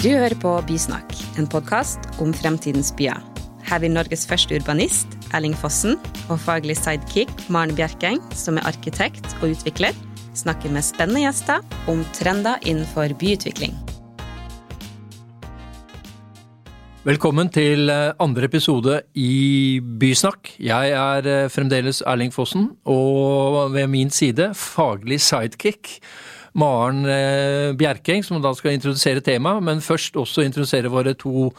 Du hører på Bysnakk, en podkast om fremtidens byer. Her vil Norges første urbanist, Erling Fossen, og faglig sidekick Maren Bjerkeng, som er arkitekt og utvikler, snakke med spennende gjester om trender innenfor byutvikling. Velkommen til eh, andre episode i Bysnakk. Jeg er eh, fremdeles Erling Fossen, og ved min side faglig sidekick Maren eh, Bjerkeng, som da skal introdusere temaet, men først også introdusere våre to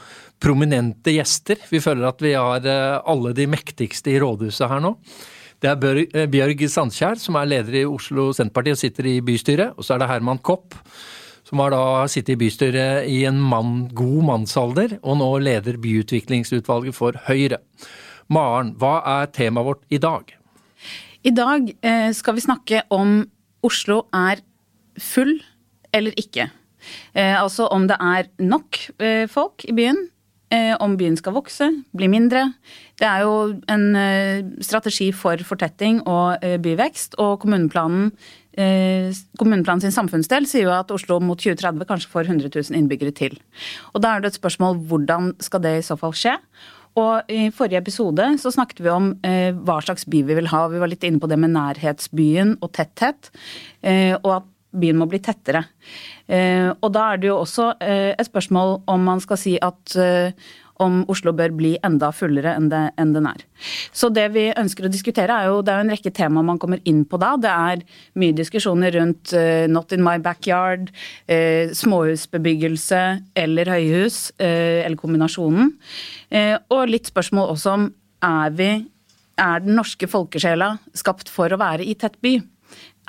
prominente gjester. Vi føler at vi har alle de mektigste i rådhuset her nå. Det er Bjørg Sandkjær, som er leder i Oslo Senterparti og sitter i bystyret. Og så er det Herman Kopp, som har da sittet i bystyret i en mann, god mannsalder, og nå leder byutviklingsutvalget for Høyre. Maren, hva er temaet vårt i dag? I dag eh, skal vi snakke om Oslo er full eller ikke. Eh, altså om det er nok eh, folk i byen, om byen skal vokse, bli mindre. Det er jo en strategi for fortetting og byvekst, og kommuneplanen eh, kommuneplanen sin samfunnsdel sier jo at Oslo mot 2030 kanskje får 100 000 innbyggere til. Og Da er det et spørsmål hvordan skal det i så fall skje? Og I forrige episode så snakket vi om eh, hva slags by vi vil ha. Vi var litt inne på det med nærhetsbyen og tetthet. Eh, og at byen må bli tettere. Eh, og da er det jo også eh, et spørsmål om man skal si at eh, om Oslo bør bli enda fullere enn, det, enn, den er. Så det vi ønsker å diskutere, er jo det er jo en rekke tema man kommer inn på da. Det er mye diskusjoner rundt uh, not in my backyard, uh, småhusbebyggelse eller høyhus, uh, eller kombinasjonen. og litt spørsmål også om er vi er den norske folkesjela skapt for å være i tett by?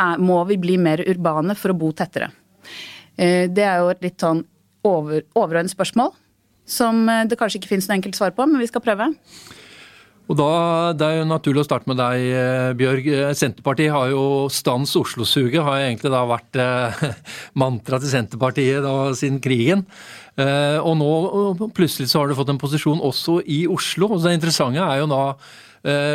Er, må vi bli mer urbane for å bo tettere? Det er jo et litt sånn over, overordnet spørsmål som eh, det kanskje ikke finnes noe enkelt svar på, men vi skal prøve. Og da, Det er jo naturlig å starte med deg, eh, Bjørg. Eh, Senterpartiet har jo stans Oslo-suget, har egentlig da vært eh, mantra til Senterpartiet da, siden krigen. Eh, og nå plutselig så har du fått en posisjon også i Oslo. og Det interessante er jo da Eh,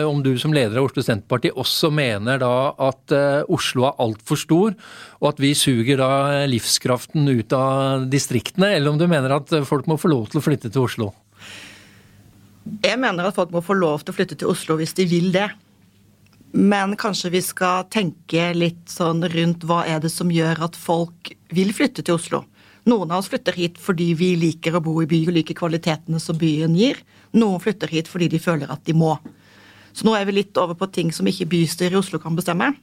om du som leder av Oslo Senterparti også mener da at eh, Oslo er altfor stor, og at vi suger da livskraften ut av distriktene, eller om du mener at folk må få lov til å flytte til Oslo? Jeg mener at folk må få lov til å flytte til Oslo hvis de vil det. Men kanskje vi skal tenke litt sånn rundt hva er det som gjør at folk vil flytte til Oslo. Noen av oss flytter hit fordi vi liker å bo i by og liker kvalitetene som byen gir. Noen flytter hit fordi de føler at de må. Så nå er vi litt over på ting som ikke bystyret i Oslo kan bestemme.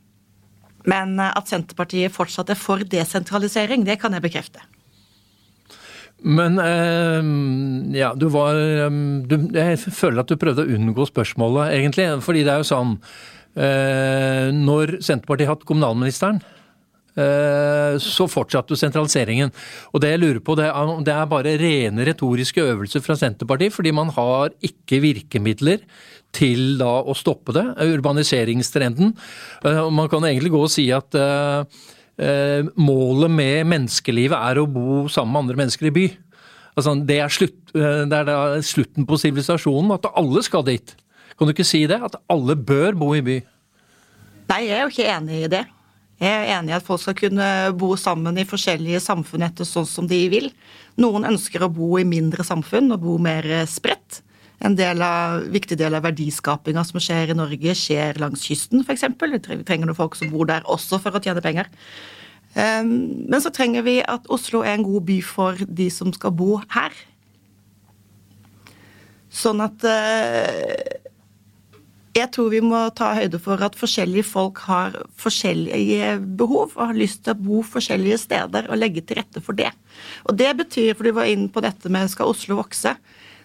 Men eh, at Senterpartiet fortsatt er for desentralisering, det kan jeg bekrefte. Men eh, ja, du var øh, du, Jeg føler at du prøvde å unngå spørsmålet, egentlig. Fordi det er jo sånn eh, Når Senterpartiet har hatt kommunalministeren, så fortsatte jo sentraliseringen. Og det jeg lurer på, det er, det er bare rene retoriske øvelser fra Senterpartiet, fordi man har ikke virkemidler til da å stoppe det, urbaniseringstrenden. Eh, man kan egentlig gå og si at eh, eh, målet med menneskelivet er å bo sammen med andre mennesker i by. Altså, det, er slutt, det er slutten på sivilisasjonen, at alle skal dit. Kan du ikke si det? At alle bør bo i by? Nei, jeg er jo ikke enig i det. Jeg er enig i at folk skal kunne bo sammen i forskjellige samfunn etter sånn som de vil. Noen ønsker å bo i mindre samfunn og bo mer spredt. En del av, viktig del av verdiskapinga som skjer i Norge, skjer langs kysten, f.eks. Vi trenger noen folk som bor der også for å tjene penger. Ehm, men så trenger vi at Oslo er en god by for de som skal bo her. Sånn at eh, jeg tror vi må ta høyde for at forskjellige folk har forskjellige behov og har lyst til å bo forskjellige steder og legge til rette for det. Og det betyr, for du var inne på dette med skal Oslo vokse,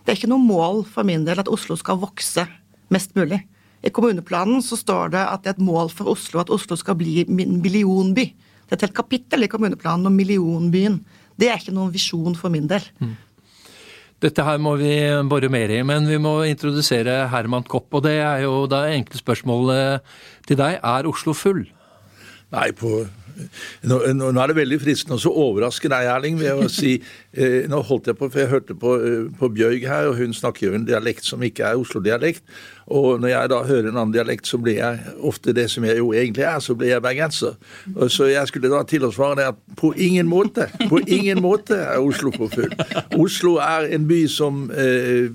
det er ikke noe mål for min del at Oslo skal vokse mest mulig. I kommuneplanen så står det at det er et mål for Oslo at Oslo skal bli en millionby. Det er et helt kapittel i kommuneplanen om millionbyen. Det er ikke noen visjon for min del. Mm. Dette her må vi bore mer i, men vi må introdusere Herman Kopp. Og det er jo det enkle spørsmålet til deg. Er Oslo full? Nei, på nå, nå, er det veldig fristende å overraske deg, Erling, ved å si Eh, nå holdt jeg på, for jeg hørte på, eh, på Bjørg her, og hun snakker jo en dialekt som ikke er Oslo-dialekt. Og når jeg da hører en annen dialekt, så blir jeg ofte det som jeg jo egentlig er, så blir jeg bergenser. Og så jeg skulle da til å svare det at på ingen måte, på ingen måte er Oslo for full. Oslo er en by som eh,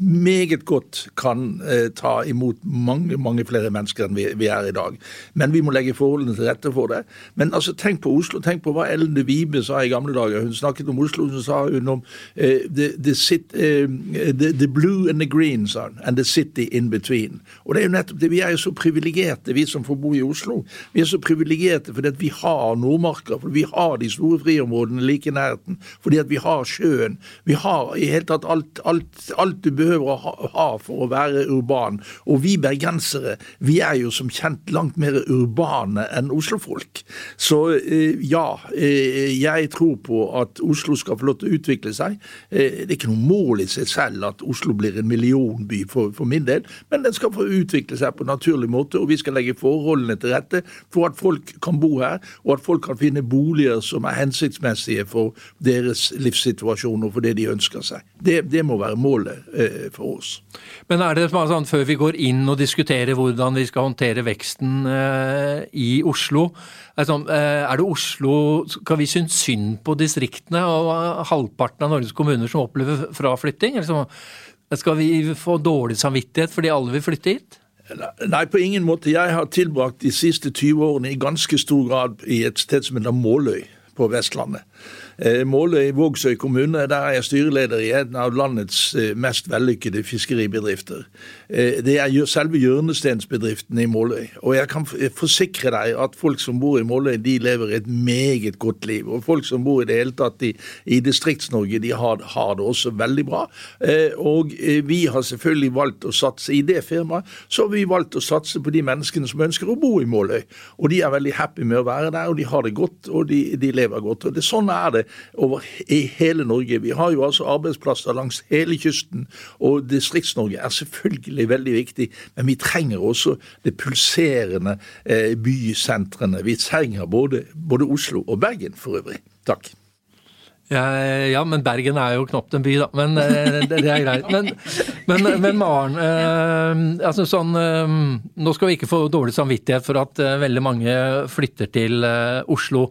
meget godt kan eh, ta imot mange, mange flere mennesker enn vi, vi, er i dag. Men vi må legge forholdene til rette for det. Men altså, tenk på Oslo. Tenk på hva Ellen de Vibe sa i gamle dager. Hun snakket om Oslo, så sa hun om eh, the, the, sit, uh, the, the, blue and the green, sa hun, and the city in between. Og det er jo nettopp det, Vi er jo så privilegerte, vi som får bo i Oslo. Vi er så privilegerte fordi at vi har Nordmarka, fordi vi har de store friområdene like nærheten, fordi at vi har sjøen. Vi har i hele tatt alt, alt, alt du behøver å ha, for å være urban. Og vi bergensere, vi er jo som kjent langt mer urbane enn Oslo-folk. Så eh, ja, jeg tror på at Oslo skal få lov til å utvikle seg. Det er ikke noe mål i seg selv at Oslo blir en millionby for, for min del, men den skal få utvikle seg på en naturlig måte, og vi skal legge forholdene til rette for at folk kan bo her, og at folk kan finne boliger som er hensiktsmessige for deres livssituasjon og for det de ønsker seg. Det, det må være målet eh, for oss. Men er det sånn, før vi går inn og diskuterer hvordan vi skal håndtere veksten eh, i Oslo, er, sånn, eh, er det Oslo Skal vi synes synd på distriktene og halvparten av Norges kommuner som opplever fraflytting? Eller skal vi få dårlig samvittighet fordi alle vil flytte hit? Nei, på ingen måte. Jeg har tilbrakt de siste 20 årene i ganske stor grad i et sted som heter Måløy på Vestlandet. Eh, Måløy Vågsøy kommune, der er jeg styreleder i en av landets eh, mest vellykkede fiskeribedrifter. Eh, det er selve hjørnestensbedriften i Måløy. Og jeg kan forsikre deg at folk som bor i Måløy, de lever et meget godt liv. Og folk som bor i det hele tatt i, i Distrikts-Norge, de har, har, det også veldig bra. Og vi har selvfølgelig valgt å satse i det firmaet. Så har vi valgt å satse på de menneskene som ønsker å bo i Måløy. Og de er veldig happy med å være der, og de har det godt, og de, de lever godt. Og det, sånn er det over i hele Norge. Vi har jo altså arbeidsplasser langs hele kysten, og Distrikts-Norge er selvfølgelig veldig viktig. Men vi trenger også det pulserende eh, bysentrene. Vi trenger både, både Oslo og Bergen for øvrig. Takk. Ja, ja, men Bergen er jo knapt en by, da. Men eh, det, det er greit. Men, men, men Maren, eh, altså sånn eh, Nå skal vi ikke få dårlig samvittighet for at eh, veldig mange flytter til eh, Oslo.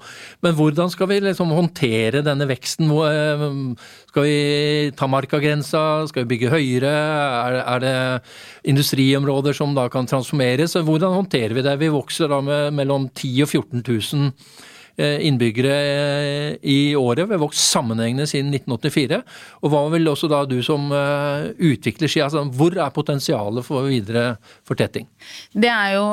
Men hvordan skal vi liksom håndtere denne veksten? Eh, skal vi ta markagrensa? Skal vi bygge høyere? Er, er, det industriområder som da kan transformeres? Hvordan håndterer vi det? Vi vokser da med mellom 10 og 14 000 Eh, innbyggere eh, i året. Vi har vokst sammenhengende siden 1984. Og hva vil også da du som eh, utvikler si, altså hvor er potensialet for videre fortetting? Det er jo,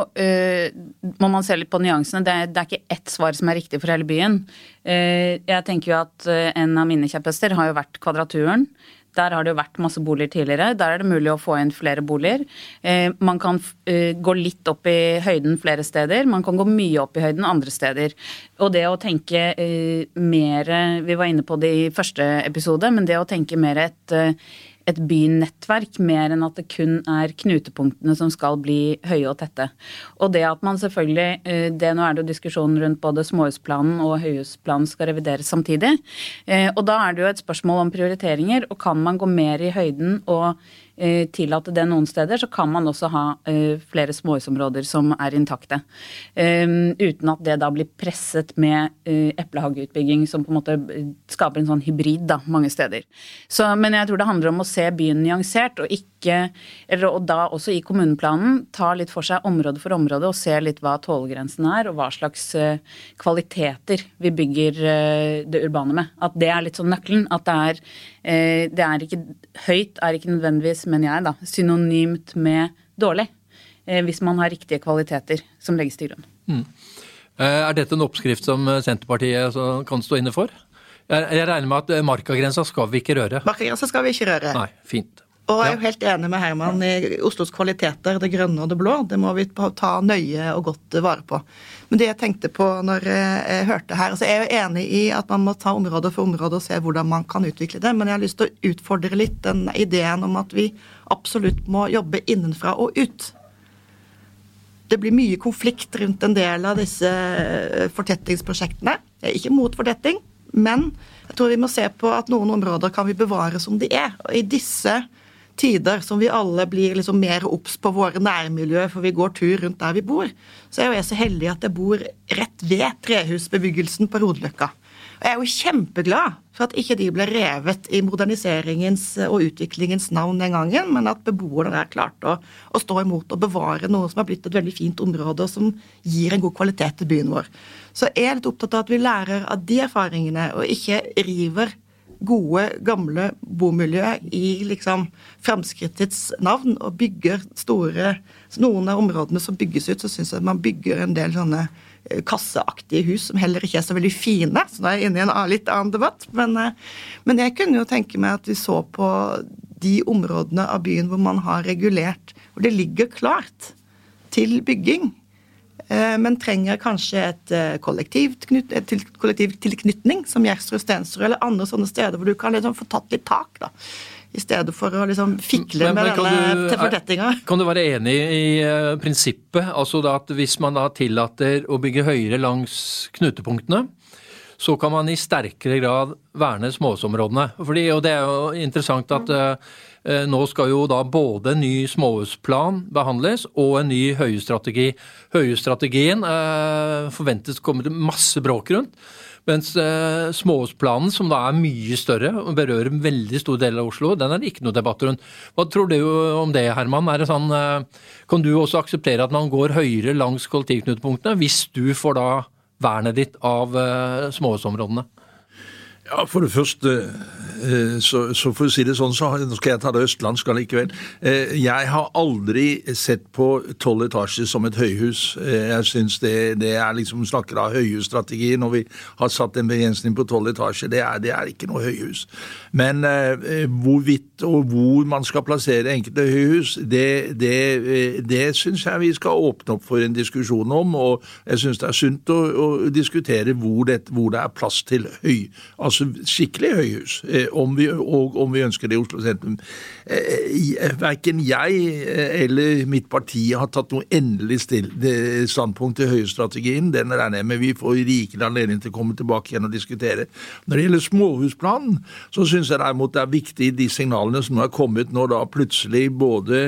må man se litt på nyansene, det er, det er ikke ett svar som er riktig for hele byen. Jeg tenker jo at en av mine kjepphester har jo vært Kvadraturen. Der har det jo vært masse boliger tidligere. Der er det mulig å få inn flere boliger. Eh, man kan eh, gå litt opp i høyden flere steder. Man kan gå mye opp i høyden andre steder. Og det å tenke eh, mer Vi var inne på det i første episode, men det å tenke mer et et bynettverk mer enn at det kun er knutepunktene som skal bli høye og tette. Og det at man selvfølgelig eh, det Nå er det jo diskusjonen rundt både småhusplanen og høyhusplanen skal revideres samtidig. Eh, og da er det jo et spørsmål om prioriteringer. Og kan man gå mer i høyden og tillate det noen steder, så kan man også ha eh, flere småhusområder som er intakte. Eh, uten at det da blir presset med eplehageutbygging som på en måte skaper en sånn hybrid da, mange steder. Så, men jeg tror det handler om å se byen nyansert, og ikke eller, og da også i kommuneplanen ta litt for seg område for område og se litt hva tålegrensen er, og hva slags kvaliteter vi bygger det urbane med. At det er litt sånn nøkkelen. At det er, det er ikke Høyt er ikke nødvendigvis mener jeg, da, synonymt med dårlig. Eh, hvis man har riktige kvaliteter som legges til grunn. Mm. Eh, er dette en oppskrift som Senterpartiet kan stå inne for? Jeg regner med at markagrensa skal vi ikke røre? Markagrensa skal vi ikke røre. Nei, fint. Og jeg er jo helt enig med Herman i Oslos kvaliteter, det grønne og det blå. Det må vi ta nøye og godt vare på. Men det jeg tenkte på når jeg hørte her altså Jeg er jo enig i at man må ta område for område og se hvordan man kan utvikle det, men jeg har lyst til å utfordre litt den ideen om at vi absolutt må jobbe innenfra og ut. Det blir mye konflikt rundt en del av disse fortettingsprosjektene. Jeg er ikke mot fortetting, Men jeg tror vi må se på at noen områder kan vi bevare som de er. Og i disse tider som vi alle blir liksom mer obs på våre nærmiljø, for vi går tur rundt der vi bor, så er jo jeg så heldig at jeg bor rett ved trehusbebyggelsen på Rodeløkka. Og jeg er jo kjempeglad for at ikke de ble revet i moderniseringens og utviklingens navn den gangen, men at beboerne der klarte å, å, stå imot og bevare noe som har blitt et veldig fint område, og som gir en god kvalitet til byen vår. Så jeg er litt opptatt av at vi lærer av de erfaringene, og ikke river gode, gamle bomiljø i liksom framskrittets navn og bygger store Noen av områdene som bygges ut, så syns jeg man bygger en del sånne eh, kasseaktige hus som heller ikke er så veldig fine. Så da er jeg inne i en litt annen debatt. Men, eh, men jeg kunne jo tenke meg at vi så på de områdene av byen hvor man har regulert, hvor det ligger klart til bygging. Eh, men trenger kanskje et eh, kollektivtilknytning, som Gjersrud, Stensrud eller andre sånne steder hvor du kan liksom få tatt litt tak. da. I stedet for å liksom fikle men, men, med denne fortettinga. Kan du være enig i uh, prinsippet? Altså da at hvis man da tillater å bygge høyere langs knutepunktene, så kan man i sterkere grad verne småhusområdene. Fordi, og det er jo interessant at uh, Eh, nå skal jo da både en ny småhusplan behandles og en ny høyestrategi. Høyhusstrategien eh, forventes å komme til masse bråk rundt. Mens eh, småhusplanen, som da er mye større og berører en veldig stor del av Oslo, den er det ikke noe debatt rundt. Hva tror du om det, Herman? Er det sånn, kan du også akseptere at man går høyere langs kollektivknutepunktene, hvis du får da vernet ditt av småhusområdene? Ja, For det første, eh, så, så, for å si det sånn, så skal jeg ta det østlandsk allikevel. Eh, jeg har aldri sett på tolv etasjer som et høyhus. Eh, jeg syns det, det, er liksom snakker av høyhusstrategi når vi har satt en begrensning på tolv etasjer. Det er, det er, ikke noe høyhus. Men hvorvidt og hvor man skal plassere enkelte høyhus, det, det, det syns jeg vi skal åpne opp for en diskusjon om. Og jeg syns det er sunt å, å diskutere hvor det, hvor det er plass til høy. Altså altså skikkelig høyhus, eh, om vi, og om vi ønsker det i Oslo sentrum. Eh, eh, Verken jeg eller mitt parti har tatt noe endelig standpunkt til høyestrategien. Den regner jeg med vi får rikelig anledning til å komme tilbake igjen og diskutere. Når det gjelder småhusplanen, så syns jeg derimot det er viktig de signalene som nå er kommet når da plutselig både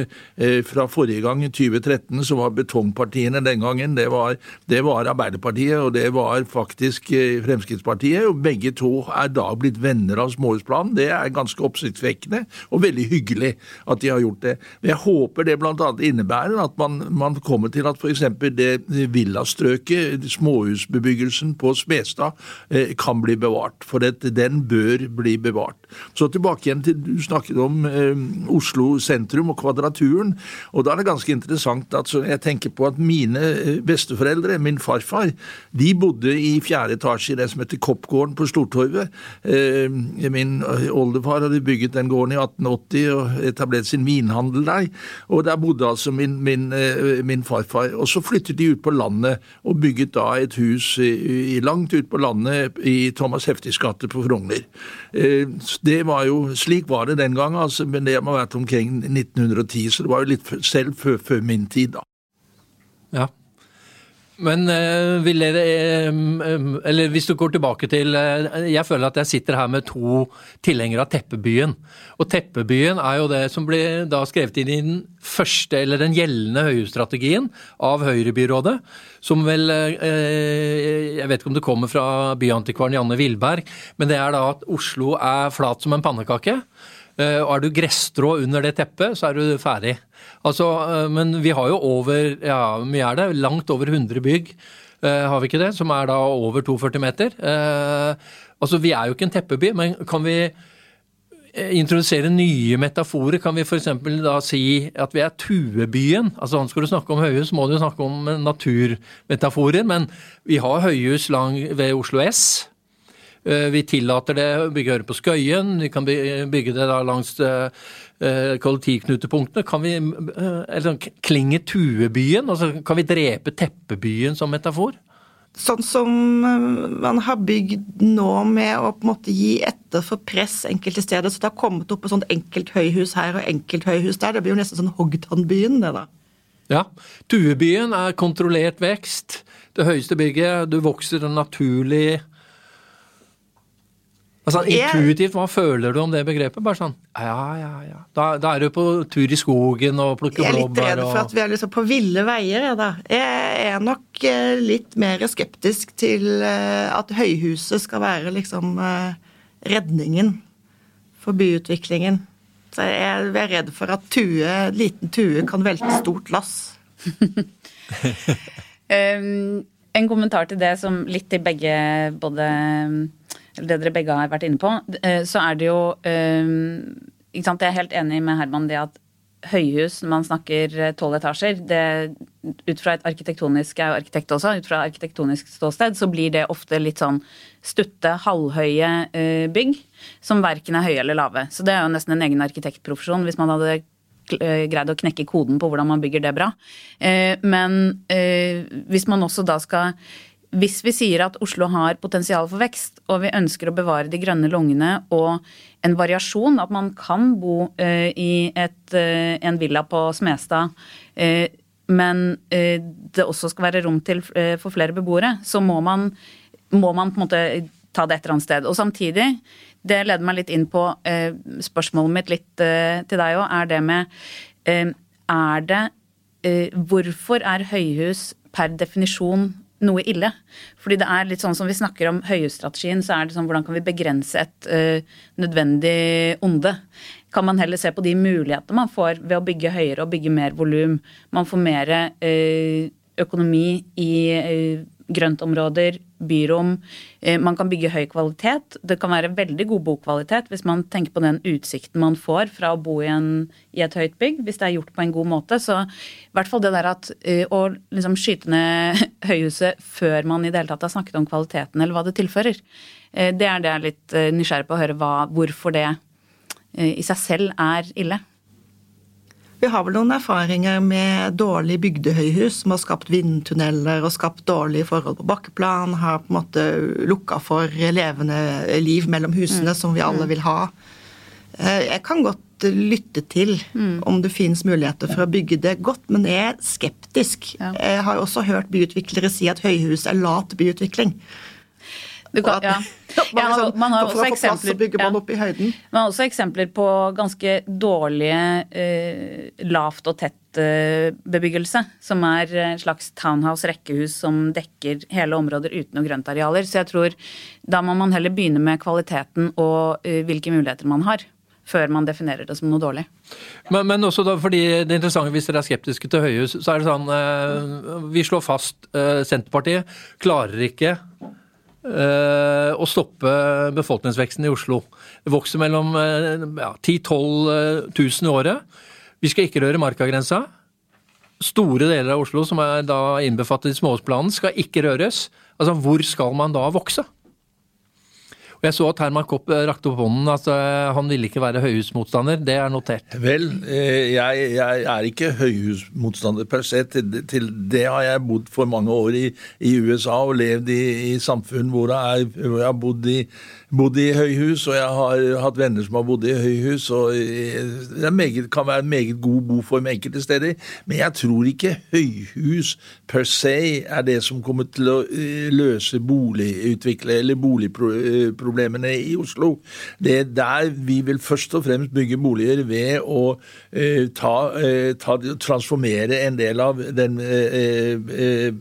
fra forrige gang, i 2013, så var betongpartiene den gangen, det var, det var Arbeiderpartiet og det var faktisk Fremskrittspartiet, og begge to er da blitt venner av småhusplanen. Det er ganske oppsiktsvekkende og veldig hyggelig at de har gjort det. Jeg håper det bl.a. innebærer at man, man, kommer til at f.eks. det villastrøket, småhusbebyggelsen på Smestad, eh, kan bli bevart. For det, den bør bli bevart. Så tilbake igjen til du snakket om eh, Oslo sentrum og Kvadraturen. og Da er det ganske interessant at jeg tenker på at mine eh, besteforeldre, min farfar, de bodde i fjerde etasje i det som heter Koppgården på Stortorvet. Eh, min oldefar hadde bygget den gården i 1880 og etablert sin vinhandel der. Og der bodde altså min, min, eh, min farfar. Og så flyttet de ut på landet og bygget da et hus i, langt ut på landet i Thomas Heftis gate på Frogner. Eh, det var jo, Slik var det den gang, altså, men det må ha vært omkring 1910, så det var jo litt selv før, før min tid, da. Ja. Men uh, vil dere Eller hvis du går tilbake til uh, Jeg føler at jeg sitter her med to tilhengere av Teppebyen. Og Teppebyen er jo det som ble da skrevet inn i den første, eller den gjeldende høyhusstrategien av Høyrebyrådet. Som vel Jeg vet ikke om det kommer fra byantikvaren Janne Wilberg, men det er da at Oslo er flat som en pannekake. Og er du gresstrå under det teppet, så er du ferdig. Altså, eh, men vi har jo over, ja, mye er det, langt over 100 bygg. Uh, har vi ikke det? Som er da over 42 meter. Altså, Vi er jo ikke en teppeby, men kan vi introdusere nye metaforer? Kan vi f.eks. da si at vi er tuebyen? Altså, Skal du snakke om høyhus, må du snakke om naturmetaforer. Men vi har høyhus lang ved Oslo S. Vi tillater det å bygge øre på Skøyen. Vi kan bygge det langs Eh, kollektivknutepunktene. Kan vi eh, eller, klinge tuebyen? Altså, kan vi drepe teppebyen som metafor? Sånn som eh, man har bygd nå med å på en måte gi etter for press enkelte steder. Så det har kommet opp et sånt enkelt høyhus her og enkelt høyhus der. Det blir jo nesten sånn Hogdanbyen, det da. Ja. Tuebyen er kontrollert vekst. Det høyeste bygget. Du vokser naturlig Altså, Intuitivt, hva føler du om det begrepet? Bare sånn ja, ja, ja. Da, da er du på tur i skogen og plukker Jeg er litt redd for og at vi er liksom på ville veier. jeg, da. Jeg er nok eh, litt mer skeptisk til eh, at høyhuset skal være liksom eh, redningen for byutviklingen. Så jeg er redd for at tue, liten tue kan velte stort lass. Um, en kommentar til det som litt til begge både eller det dere begge har vært inne på, eh, så er det jo um, ikke sant, Jeg er helt enig med Herman det at høyhus, når man snakker tolv etasjer, det, ut fra et arkitektonisk jeg er arkitekt også, ut fra arkitektonisk ståsted, så blir det ofte litt sånn stutte, halvhøye eh, bygg som verken er høye eller lave. Så det er jo nesten en egen arkitektprofesjon hvis man hadde eh, greid å knekke koden på hvordan man bygger det bra. Eh, Men eh, hvis man også da skal hvis vi sier at Oslo har potensial for vekst, og vi ønsker å bevare de grønne lungene og en variasjon, at man kan bo uh, i et, uh, en villa på Smestad, uh, men det også skal være rom til, for flere beboere, så må man, må man på en måte ta det et eller annet sted. Og samtidig, det leder meg litt inn på spørsmålet mitt litt til deg òg, er det med Er det Hvorfor er høyhus per definisjon noe ille? Fordi det er litt sånn som vi snakker om høyhusstrategien, så er det sånn hvordan kan vi begrense et uh, nødvendig onde? Kan man heller se på de mulighetene man får ved å bygge høyere og bygge mer volum? Man får mer uh, økonomi i eh, grøntområder, byrom. Eh, Man kan bygge høy kvalitet. Det kan være veldig god bokvalitet hvis man tenker på den utsikten man får fra å bo i, en, i et høyt bygg, hvis det er gjort på en god måte. Så i hvert fall det der at eh, å liksom skyte ned høyhuset før man i det hele tatt har snakket om kvaliteten eller hva det tilfører, eh, det er det jeg er litt nysgjerrig på å høre hva, hvorfor det i seg selv er ille. Vi har vel noen erfaringer med dårlig bygdehøyhus som har skapt vindtunneler og skapt dårlige forhold på bakkeplan, har på en måte lukka for levende liv mellom husene som vi alle vil ha. Eh, Jeg kan godt lytte til om det finnes muligheter for å bygge det godt, men jeg er skeptisk. Ja. Jeg har også hørt byutviklere si at høyhus er lat byutvikling. Kan, ja. man Ja, man, liksom- har for også å få plass, så eksempler bygger man ja. opp i høyden. Man har også eksempler på ganske dårlige eh, lavt og tett eh, bebyggelse, som er en slags townhouse-rekkehus som dekker hele områder uten noe grøntarealer. Så jeg tror da må man heller begynne med kvaliteten og eh, hvilke muligheter man har, før man definerer det som noe dårlig. Men, men også da, fordi det interessante hvis dere er skeptiske til høyhus, så er det sånn eh, Vi slår fast eh, Senterpartiet klarer ikke å stoppe befolkningsveksten i Oslo. Det vokser mellom eh, ja, 10 000-12 000 i året. Vi skal ikke røre markagrensa. Store deler av Oslo som er da innbefattet i småhusplanen, skal ikke røres. Altså, Hvor skal man da vokse? Og Jeg så at Herman Kopp eh, rakte opp hånden at eh, han ville ikke være høyhusmotstander. Det er notert. Vel, eh, jeg, jeg er ikke høyhusmotstander per se. Til, til det har jeg bodd for mange år i, i USA og levd i, i samfunn hvor jeg, hvor jeg har bodd i, bodd i høyhus, og jeg har hatt venner som har bodd i høyhus. og eh, Det meget, kan være en meget god boform enkelte steder, men jeg tror ikke høyhus per se er det som kommer til å eh, løse boligutvikle eller boligproblemene i Oslo. Det er der vi vil først og fremst bygge boliger ved å eh, ta, eh, ta, transformere en del av den eh, eh, eh,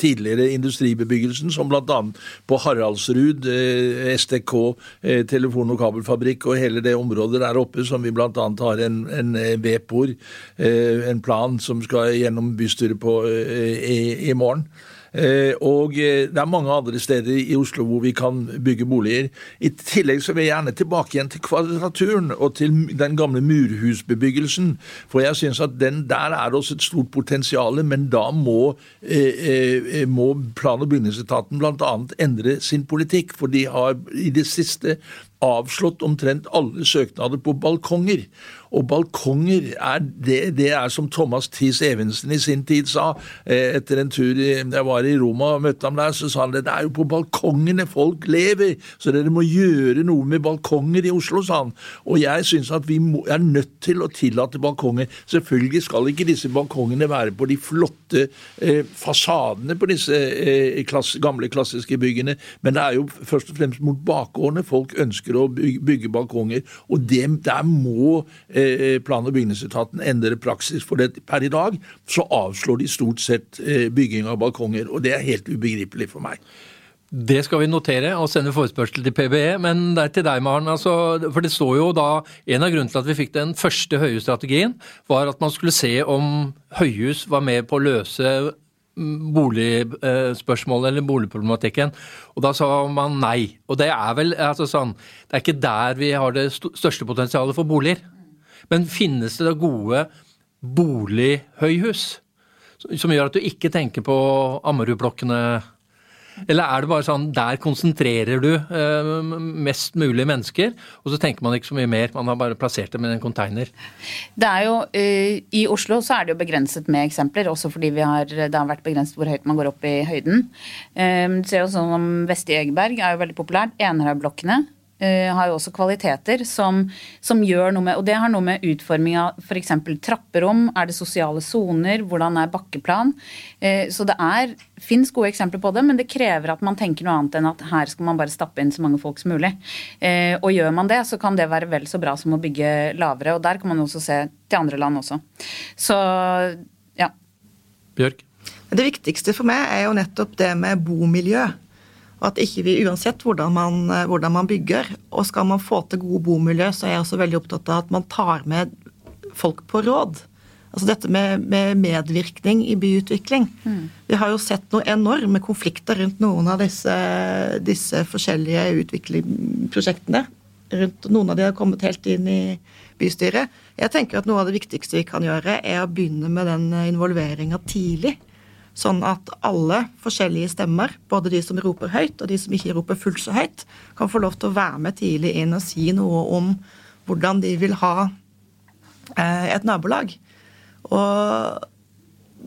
tidligere industribebyggelsen, som bl.a. på Haraldsrud, eh, STK, eh, telefon- og kabelfabrikk og hele det området der oppe som vi bl.a. har en, en eh, VEPOR, eh, en plan som skal gjennom bystyret på eh, i, i morgen. Eh, Og eh, det er mange andre steder i Oslo hvor vi kan bygge boliger. I tillegg så vil jeg gjerne tilbake igjen til Kvadraturen og til den gamle murhusbebyggelsen. For jeg syns at den der er også et stort potensial, men da må, eh, må plan- og bygningsetaten bl.a. endre sin politikk. For de har i det siste avslått omtrent alle søknader på balkonger. Og balkonger er det, det er som Thomas Thies Evensen i sin tid sa. Eh, etter en tur jeg var i Roma og møtte ham der, så sa han det, det er jo på balkongene folk lever, så dere må gjøre noe med balkonger i Oslo, sa han. Og jeg syns at vi må, er nødt til å tillate balkonger. Selvfølgelig skal ikke disse balkongene være på de flotte eh, fasadene på disse eh, klass, gamle, klassiske byggene, men det er jo først og fremst mot bakgårdene folk ønsker å bygge, bygge balkonger. Og det, der må Eh, plan- og bygningsetaten endre praksis. For det, per i dag så avslår de stort sett eh, bygging av balkonger, og det er helt ubegripelig for meg. Det skal vi notere og sende forespørsel til PBE. Men det er til deg, Maren. Altså, for det står jo da En av grunnene til at vi fikk den første høyhusstrategien, var at man skulle se om høyhus var med på å løse mm, boligspørsmålet eller boligproblematikken. Og da sa man nei. Og det er vel altså sånn Det er ikke der vi har det største potensialet for boliger. Men finnes det da gode bolighøyhus som gjør at du ikke tenker på Ammerudblokkene? Eller er det bare sånn der konsentrerer du eh, mest mulig mennesker, og så tenker man ikke så mye mer, man har bare plassert dem i en container? Det er jo, eh, I Oslo så er det jo begrenset med eksempler, også fordi har, det har vært begrenset hvor høyt man går opp i høyden. Eh, ser jo sånn om Vesti Egeberg er jo veldig populært. Enerhaugblokkene Uh, har jo også kvaliteter som, som, gjør noe med Og det har noe med utforming av f.eks. trapperom, er det sosiale soner, hvordan er bakkeplan? Uh, så det er fins gode eksempler på det, men det krever at man tenker noe annet enn at her skal man bare stappe inn så mange folk som mulig. Uh, og gjør man det, så kan det være vel så bra som å bygge lavere. Og der kan man også se til andre land også. Så ja. Bjørk? Det viktigste for meg er jo nettopp det med bomiljø. Og at ikke vi, uansett hvordan man, eh, hvordan man, bygger, og skal man få til gode bomiljø, så er jeg også veldig opptatt av at man tar med folk på råd. Altså dette med, med medvirkning i byutvikling. Mm. Vi har jo sett noen enorme konflikter rundt noen av disse, disse forskjellige utviklingsprosjektene. Rundt Noen av de har kommet helt inn i bystyret. Jeg tenker at Noe av det viktigste vi kan gjøre, er å begynne med den involveringa tidlig. Sånn at alle forskjellige stemmer, både de som roper høyt og de som ikke roper fullt så høyt, kan få lov til å være med tidlig inn og si noe om hvordan de vil ha eh, et nabolag. Og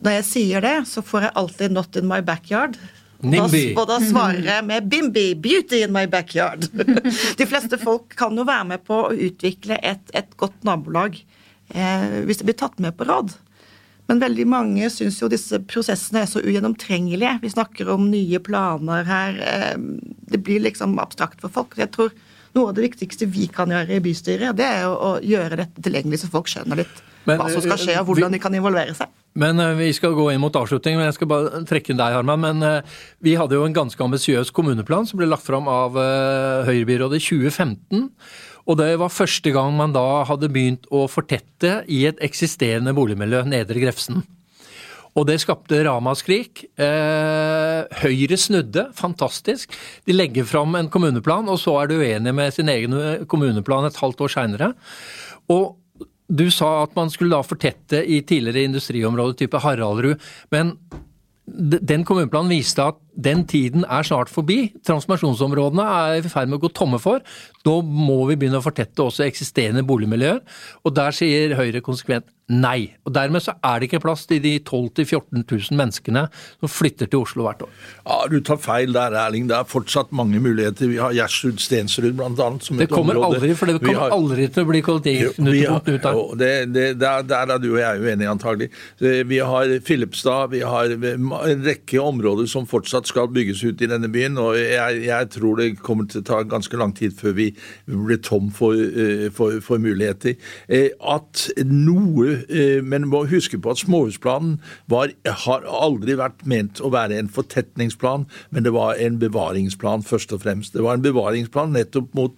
når jeg sier det, så får jeg alltid 'not in my backyard'. NIMBY. Og da svarer jeg med 'Bimbi, beauty in my backyard'. De fleste folk kan jo være med på å utvikle et, et godt nabolag eh, hvis de blir tatt med på råd. Men veldig mange syns jo disse prosessene er så ugjennomtrengelige. Vi snakker om nye planer her. Eh, det blir liksom abstrakt for folk. Jeg tror noe av det viktigste vi kan gjøre i bystyret, det er å gjøre dette tilgjengelig, så folk skjønner litt men, hva som skal skje, og hvordan vi, de kan involvere seg. Men uh, Vi skal gå inn mot avslutning, men jeg skal bare trekke inn deg, Harman. Men uh, vi hadde jo en ganske ambisiøs kommuneplan som ble lagt fram av Høyrebyrådet i 2015. Og det var første gang man da hadde begynt å fortette i et eksisterende boligmiljø, Nedre Grefsen. Og det skapte ramaskrik. Eh, Høyre snudde, fantastisk. De legger fram en kommuneplan, og så er du uenig med sin egen kommuneplan et halvt år seinere. Og du sa at man skulle da fortette i tidligere industriområder type Haraldrud, men den kommuneplanen viste at den tiden er snart forbi. Transformasjonsområdene er i ferd med å gå tomme for. Da må vi begynne å fortette også eksisterende boligmiljøer. Og der sier Høyre konsekvent nei. Og Dermed så er det ikke plass til de 12 000-14 000 menneskene som flytter til Oslo hvert år. Ja, Du tar feil der, Erling. Det er fortsatt mange muligheter. Vi har Gjersrud, Stensrud bl.a. som et område. det kommer område. Aldri, for det kommer har, aldri til å bli kollektivknutepunkt ut av. Det, det, der, der er du og jeg uenige, antagelig. Vi har Filipstad, vi har en rekke områder som fortsatt fortsatt skal bygges ut i denne byen. Og jeg, jeg, tror det kommer til å ta ganske lang tid før vi blir tom for, eh, for, for muligheter. Eh, at noe eh, Men må huske på at småhusplanen var, har aldri vært ment å være en fortetningsplan, men det var en bevaringsplan først og fremst. Det var en bevaringsplan nettopp mot,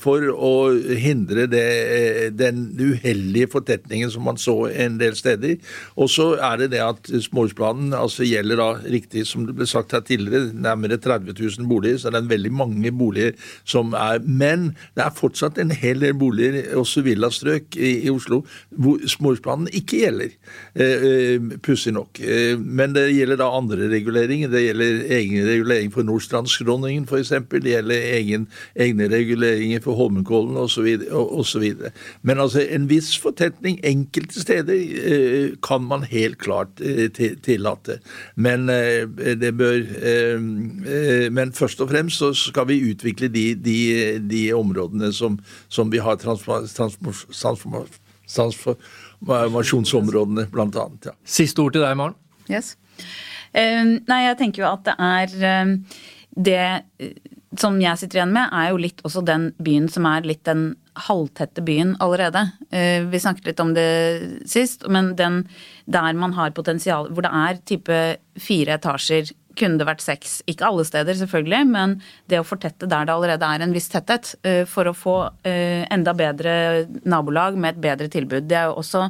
for å hindre det, den uheldige fortetningen som man så en del steder. Og så er det det at småhusplanen altså gjelder da riktig som det ble sagt sagt her tidligere, nærmere 30 000 boliger, så det er veldig mange boliger som er Men det er fortsatt en hel del boliger, også villastrøk i, i Oslo, hvor småhusplanen ikke gjelder. Eh, eh, Pussig nok. Eh, men det gjelder da andre reguleringer. Det gjelder egen regulering for Nordstrandsskråningen f.eks. Det gjelder egen, egne reguleringer for Holmenkollen osv. Men altså en viss fortetning enkelte steder eh, kan man helt klart eh, tillate. Men eh, det bør Men først og fremst så skal vi utvikle de, de, de områdene som, som, vi har transformasjonsområdene, blant annet. Ja. Siste ord til deg, Maren. Yes. Uh, nei, jeg tenker jo at det er uh, det som jeg sitter igjen med, er jo litt også den byen som er litt den halvtette byen allerede. Eh, vi snakket litt om det sist, men den der man har potensial Hvor det er type fire etasjer, kunne det vært seks. Ikke alle steder, selvfølgelig, men det å fortette der det allerede er en viss tetthet, eh, for å få eh, enda bedre nabolag med et bedre tilbud. Det er jo også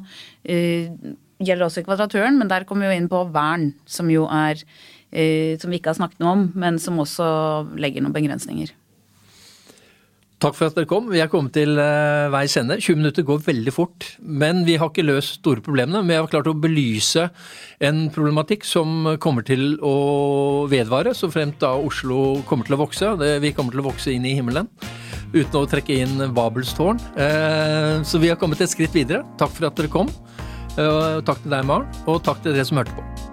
gjelder også i Kvadraturen, men der kommer vi jo inn på vern, som jo er Som vi ikke har snakket noe om, men som også legger noen begrensninger. Takk for at dere kom. Vi er kommet til uh, veis ende. 20 minutter går veldig fort. Men vi har ikke løst store problemene. Vi har klart å belyse en problematikk som kommer til å vedvare, så fremt da Oslo kommer til å vokse. Vi kommer til å vokse inn i himmelen. Uten å trekke inn Babels tårn. Uh, så vi har kommet et skritt videre. Takk for at dere kom. Uh, takk til deg, Maren, og takk til dere som hørte på.